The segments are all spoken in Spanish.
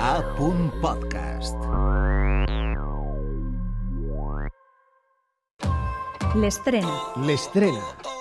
A. Podcast. L'estrena. L'estrena.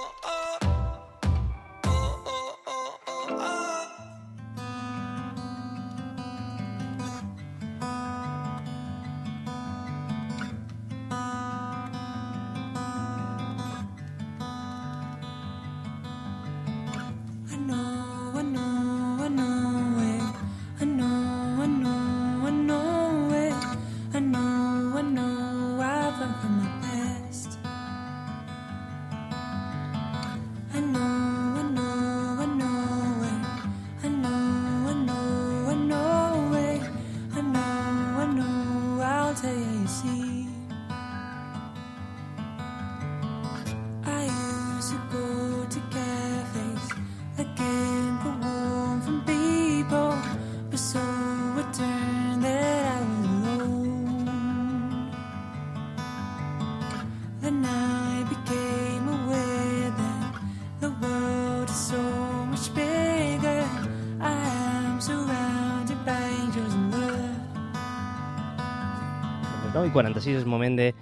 No, i 46 és moment de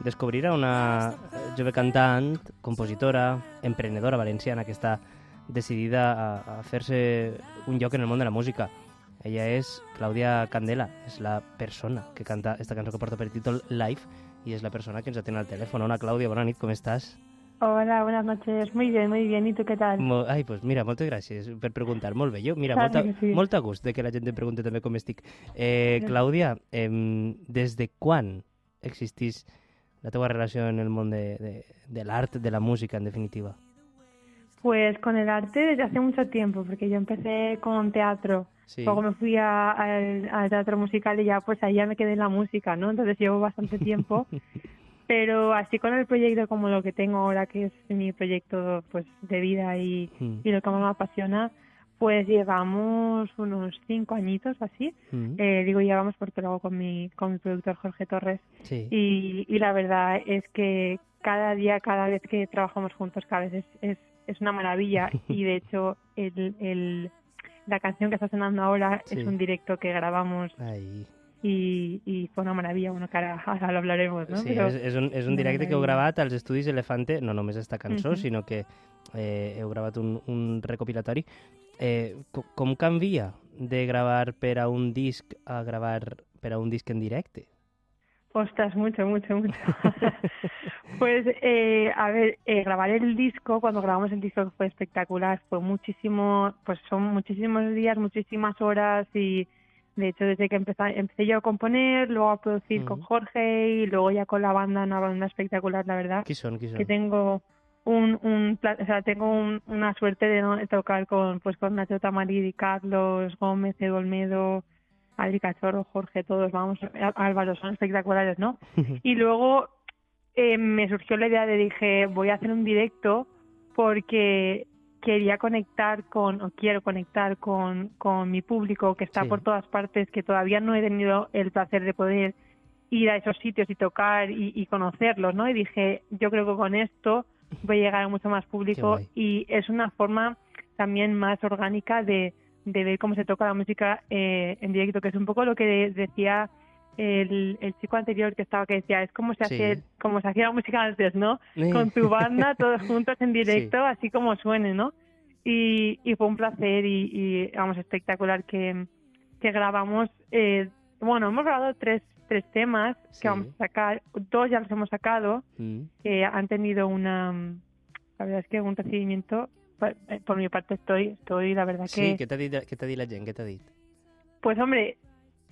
descobrir una jove cantant, compositora, emprenedora valenciana que està decidida a, a fer-se un lloc en el món de la música. Ella és Clàudia Candela, és la persona que canta esta cançó que porta per títol Life i és la persona que ens atén al telèfon. Hola, Clàudia, bona nit, com estàs? Hola, buenas noches. Muy bien, muy bien. ¿Y tú qué tal? Mo Ai, pues mira, moltes gràcies per preguntar. Molt bé, jo, mira, Clar molta, que sí. molt a gust de que la gent em pregunti també com estic. Eh, Clàudia, eh, des de quan existís la teva relació en el món de, de, de l'art, de la música, en definitiva? Pues con el arte desde hace mucho tiempo, porque yo empecé con teatro. Sí. Luego me fui a- al, al teatro musical y ya pues ahí ya me quedé en la música, ¿no? Entonces llevo bastante tiempo. Pero así con el proyecto como lo que tengo ahora, que es mi proyecto pues de vida y, Mm. y lo que más me apasiona, pues llevamos unos cinco añitos así. Mm. Eh, digo llevamos porque lo hago con mi, con mi productor Jorge Torres. Sí. Y, y la verdad es que cada día, cada vez que trabajamos juntos, cada vez es, es, es una maravilla. Y de hecho, el, el, la canción que está sonando ahora Sí. es un directo que grabamos Ai. Y, y fue una maravilla. Bueno, que ahora, ahora lo hablaremos, ¿no? Sí, Però- és, és, un, és un directe que heu meravella. gravat als Estudis Elefante, no només esta cançó, Mhm. sinó que eh, heu gravat un, un recopilatori. Eh, com, com canvia de gravar per a un disc a gravar per a un disc en directe? Ostras, mucho, mucho, mucho. pues, eh, a ver, eh, grabar el disco, cuando grabamos el disco fue espectacular, fue muchísimo, pues son muchísimos días, muchísimas horas y de hecho desde que empecé, empecé yo a componer, luego a producir con. Jorge y luego ya con la banda, una banda espectacular, la verdad, Qui són, qui són? que tengo un, un o sea, tengo un- una suerte de, tocar con, pues con Nacho Tamaridi, Carlos Gómez, Edu Olmedo, Ali Cachorro, Jorge, todos, vamos, Álvaro, son espectaculares, ¿no? Y luego eh, me surgió la idea de dije, voy a hacer un directo porque quería conectar con, o quiero conectar con, con mi público que está Sí. por todas partes, que todavía no he tenido el placer de poder ir a esos sitios y tocar y, y conocerlos, ¿no? Y dije, yo creo que con esto voy a llegar a mucho más público y es una forma también más orgánica de, de ver cómo se toca la música eh, en directo, que es un poco lo que decía el, el chico anterior que estaba que decía, es como se, Sí. hace, como se hacía la música antes, ¿no? Con tu banda, todos juntos en directo, así como suene, ¿no? Y, y fue un placer y, y vamos, espectacular que, que grabamos. eh, bueno, hemos grabado tres, tres temas Sí. que vamos a sacar, dos ya los hemos sacado, Mm. que han tenido una, la verdad es que un recibimiento, por, eh, por mi parte estoy, estoy la verdad Sí, que, t'ha dit, què t'ha dit la gent? Què t'ha dit? pues hombre,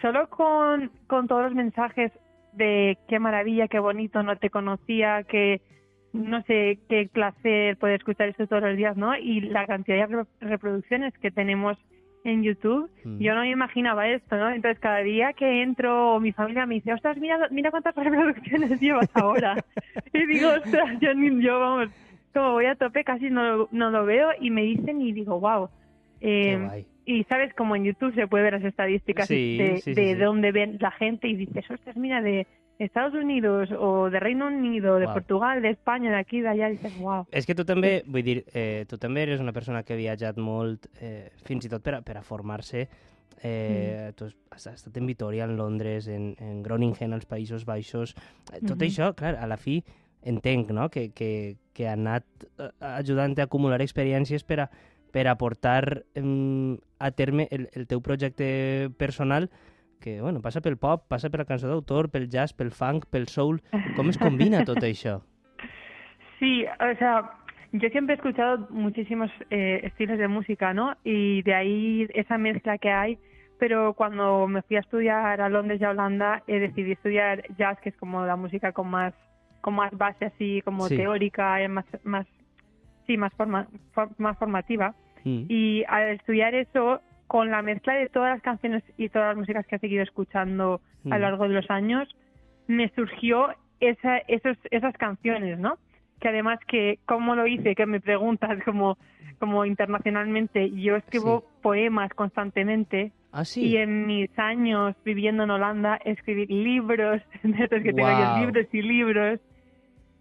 solo con, con todos los mensajes de qué maravilla, qué bonito, no te conocía, que no sé, qué placer poder escuchar esto todos los días, ¿no? Y la cantidad de re- reproducciones que tenemos en YouTube, Mm. yo no me imaginaba esto, ¿no? Entonces cada día que entro, mi familia me dice, ostras, mira, mira cuántas reproducciones llevas ahora. y digo, ostras, yo, ni- yo vamos, como voy a tope casi no, lo- no lo veo y me dicen y digo, wow. Qué Eh, guai. Y sabes, como en YouTube se puede ver las estadísticas Sí, de, sí, sí, de sí. dónde ven la gente y dices, ostras, mira, de Estados Unidos o de Reino Unido, de Guau. Portugal, de España, de aquí, de allá, dices, wow. És que tu també, vull dir, eh, tu també eres una persona que ha viatjat molt, eh, fins i tot per a, per a formar-se eh, tu has, has estat en Vitoria, en Londres, en, en Groningen, als Països Baixos... Eh, Tot Mhm. això, clar, a la fi entenc no? que, que, que ha anat eh, ajudant a acumular experiències per a, per a portar em, a terme el, el teu projecte personal que bueno, passa pel pop, passa per la cançó d'autor, pel jazz, pel funk, pel soul... Com es combina tot això? Sí, o sea, yo siempre he escuchado muchísimos eh, estilos de música, ¿no? Y de ahí esa mezcla que hay. Pero cuando me fui a estudiar a Londres y a Holanda, eh, decidí estudiar jazz, que es como la música con más, con más base así, como Sí. teórica, eh, más, más, sí, más forma, for- más formativa. Mm. Y al estudiar eso, con la mezcla de todas las canciones y todas las músicas que he seguido escuchando a Mm. lo largo de los años, me surgió esa, esos, esas canciones, ¿no? Que además que, ¿cómo lo hice? Que me preguntas como, como internacionalmente, yo escribo Sí. poemas constantemente Ah, sí? y en mis años viviendo en Holanda escribí libros, de estos que tengo Guau. yo, libros y libros.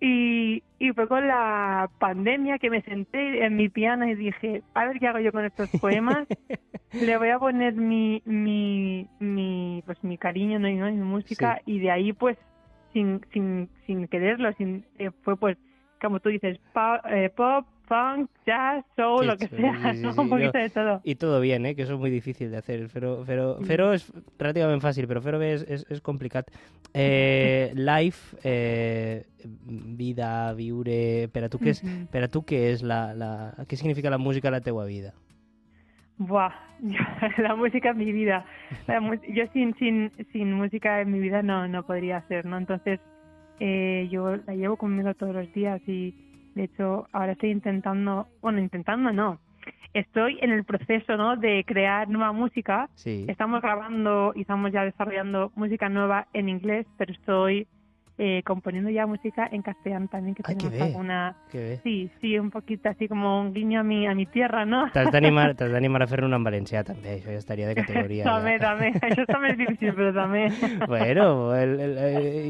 Y, y fue con la pandemia que me senté en mi piano y dije, a ver qué hago yo con estos poemas. Le voy a poner mi, mi, mi, pues mi cariño ¿no? y ¿no? mi música y de ahí pues sin, sin, sin quererlo, sin, eh, fue pues como tú dices, pa- eh, pop, funk, jazz, soul, Qué lo que sea, sí, ¿no? un poquito de todo. Y todo bien, eh? que eso es muy difícil de hacer. Pero, pero, pero es relativamente fácil, pero fer-ho bé és, és, és complicat. Eh, life, eh, vida, viure... Per a tu, què és, Ujú. per a tu què és la, la... Què significa la música la teua vida? Buah, la música en mi vida. La yo sin, sin, sin música en mi vida no, no podría ser, ¿no? Entonces, eh, yo la llevo conmigo todos los días y, de hecho, ahora estoy intentando, bueno, intentando no, estoy en el proceso, ¿no? De crear nueva música. Sí. Estamos grabando y estamos ya desarrollando música nueva en inglés, pero estoy eh, componiendo ya música en castellano también, que Ay, qué tenemos alguna... Sí, sí, un poquito así como un guiño a mi, a mi tierra, ¿no? T'has d'animar t'has d'animar a fer-ne una en valencià, també. Això ja estaria de categoria. també, ja. també. Això també és difícil, però també. Bueno, el, el,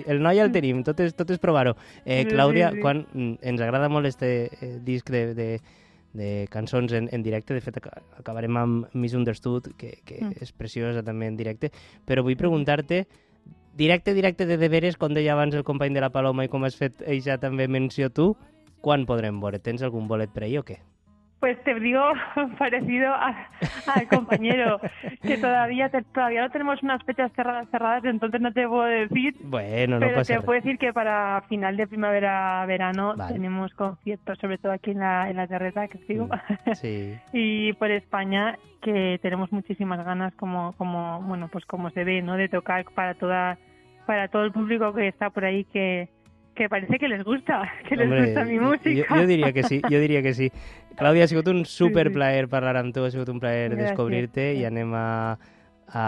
el, noi el tenim, tot és, tot és provar-ho. Eh, Clàudia, sí, sí. quan mm, ens agrada molt este eh, disc de, de, de cançons en, en directe, de fet aca- acabarem amb Misunderstood, que, que Mm. és preciosa també en directe, però vull preguntar-te, directe, directe de deberes, com deia abans el company de la Paloma i com has fet ja també menció tu, quan podrem veure? Tens algun bolet per ahí o què? Pues te digo parecido a- al compañero, que todavía te- todavía no tenemos unas fechas cerradas, cerradas, entonces no te puedo decir, Bueno, no pero te puedo decir que para final de primavera-verano Vale. tenemos conciertos, sobre todo aquí en la, en la terreta que sigo, Mm, Sí. y por España, que tenemos muchísimas ganas, como, como, bueno, pues como se ve, ¿no? De tocar para toda, para todo el público que está por ahí que que parece que les gusta, que les Hombre, gusta mi música. Jo, jo diria que sí, jo diria que sí. Clàudia, ha sigut un super sí. plaer parlar amb tu, ha sigut un plaer Gràcies. descobrir-te i anem a, a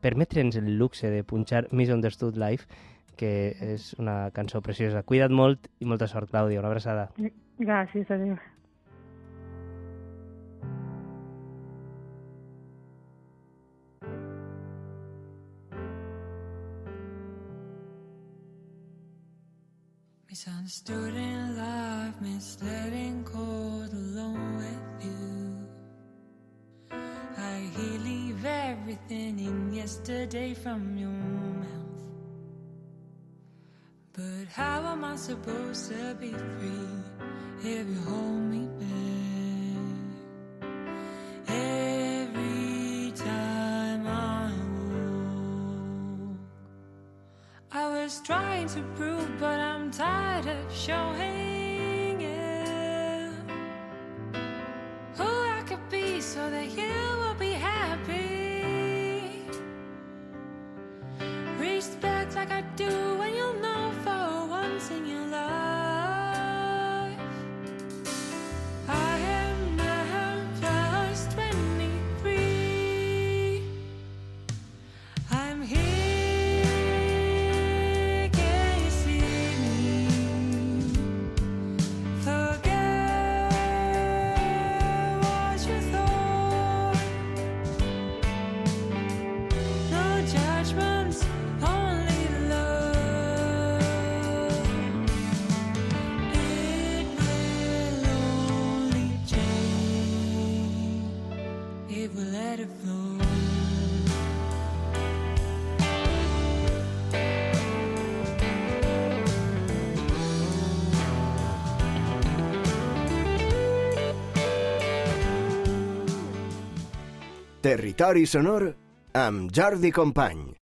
permetre'ns el luxe de punxar Misunderstood Live, que és una cançó preciosa. Cuida't molt i molta sort, Clàudia. Una abraçada. Gràcies, adéu. Misunderstood in life, misled cold alone with you. I hear leave everything in yesterday from your mouth. But how am I supposed to be free if you hold me back? Was trying to prove, but I'm tired of showing Territori Sonor amb Jordi Compagni.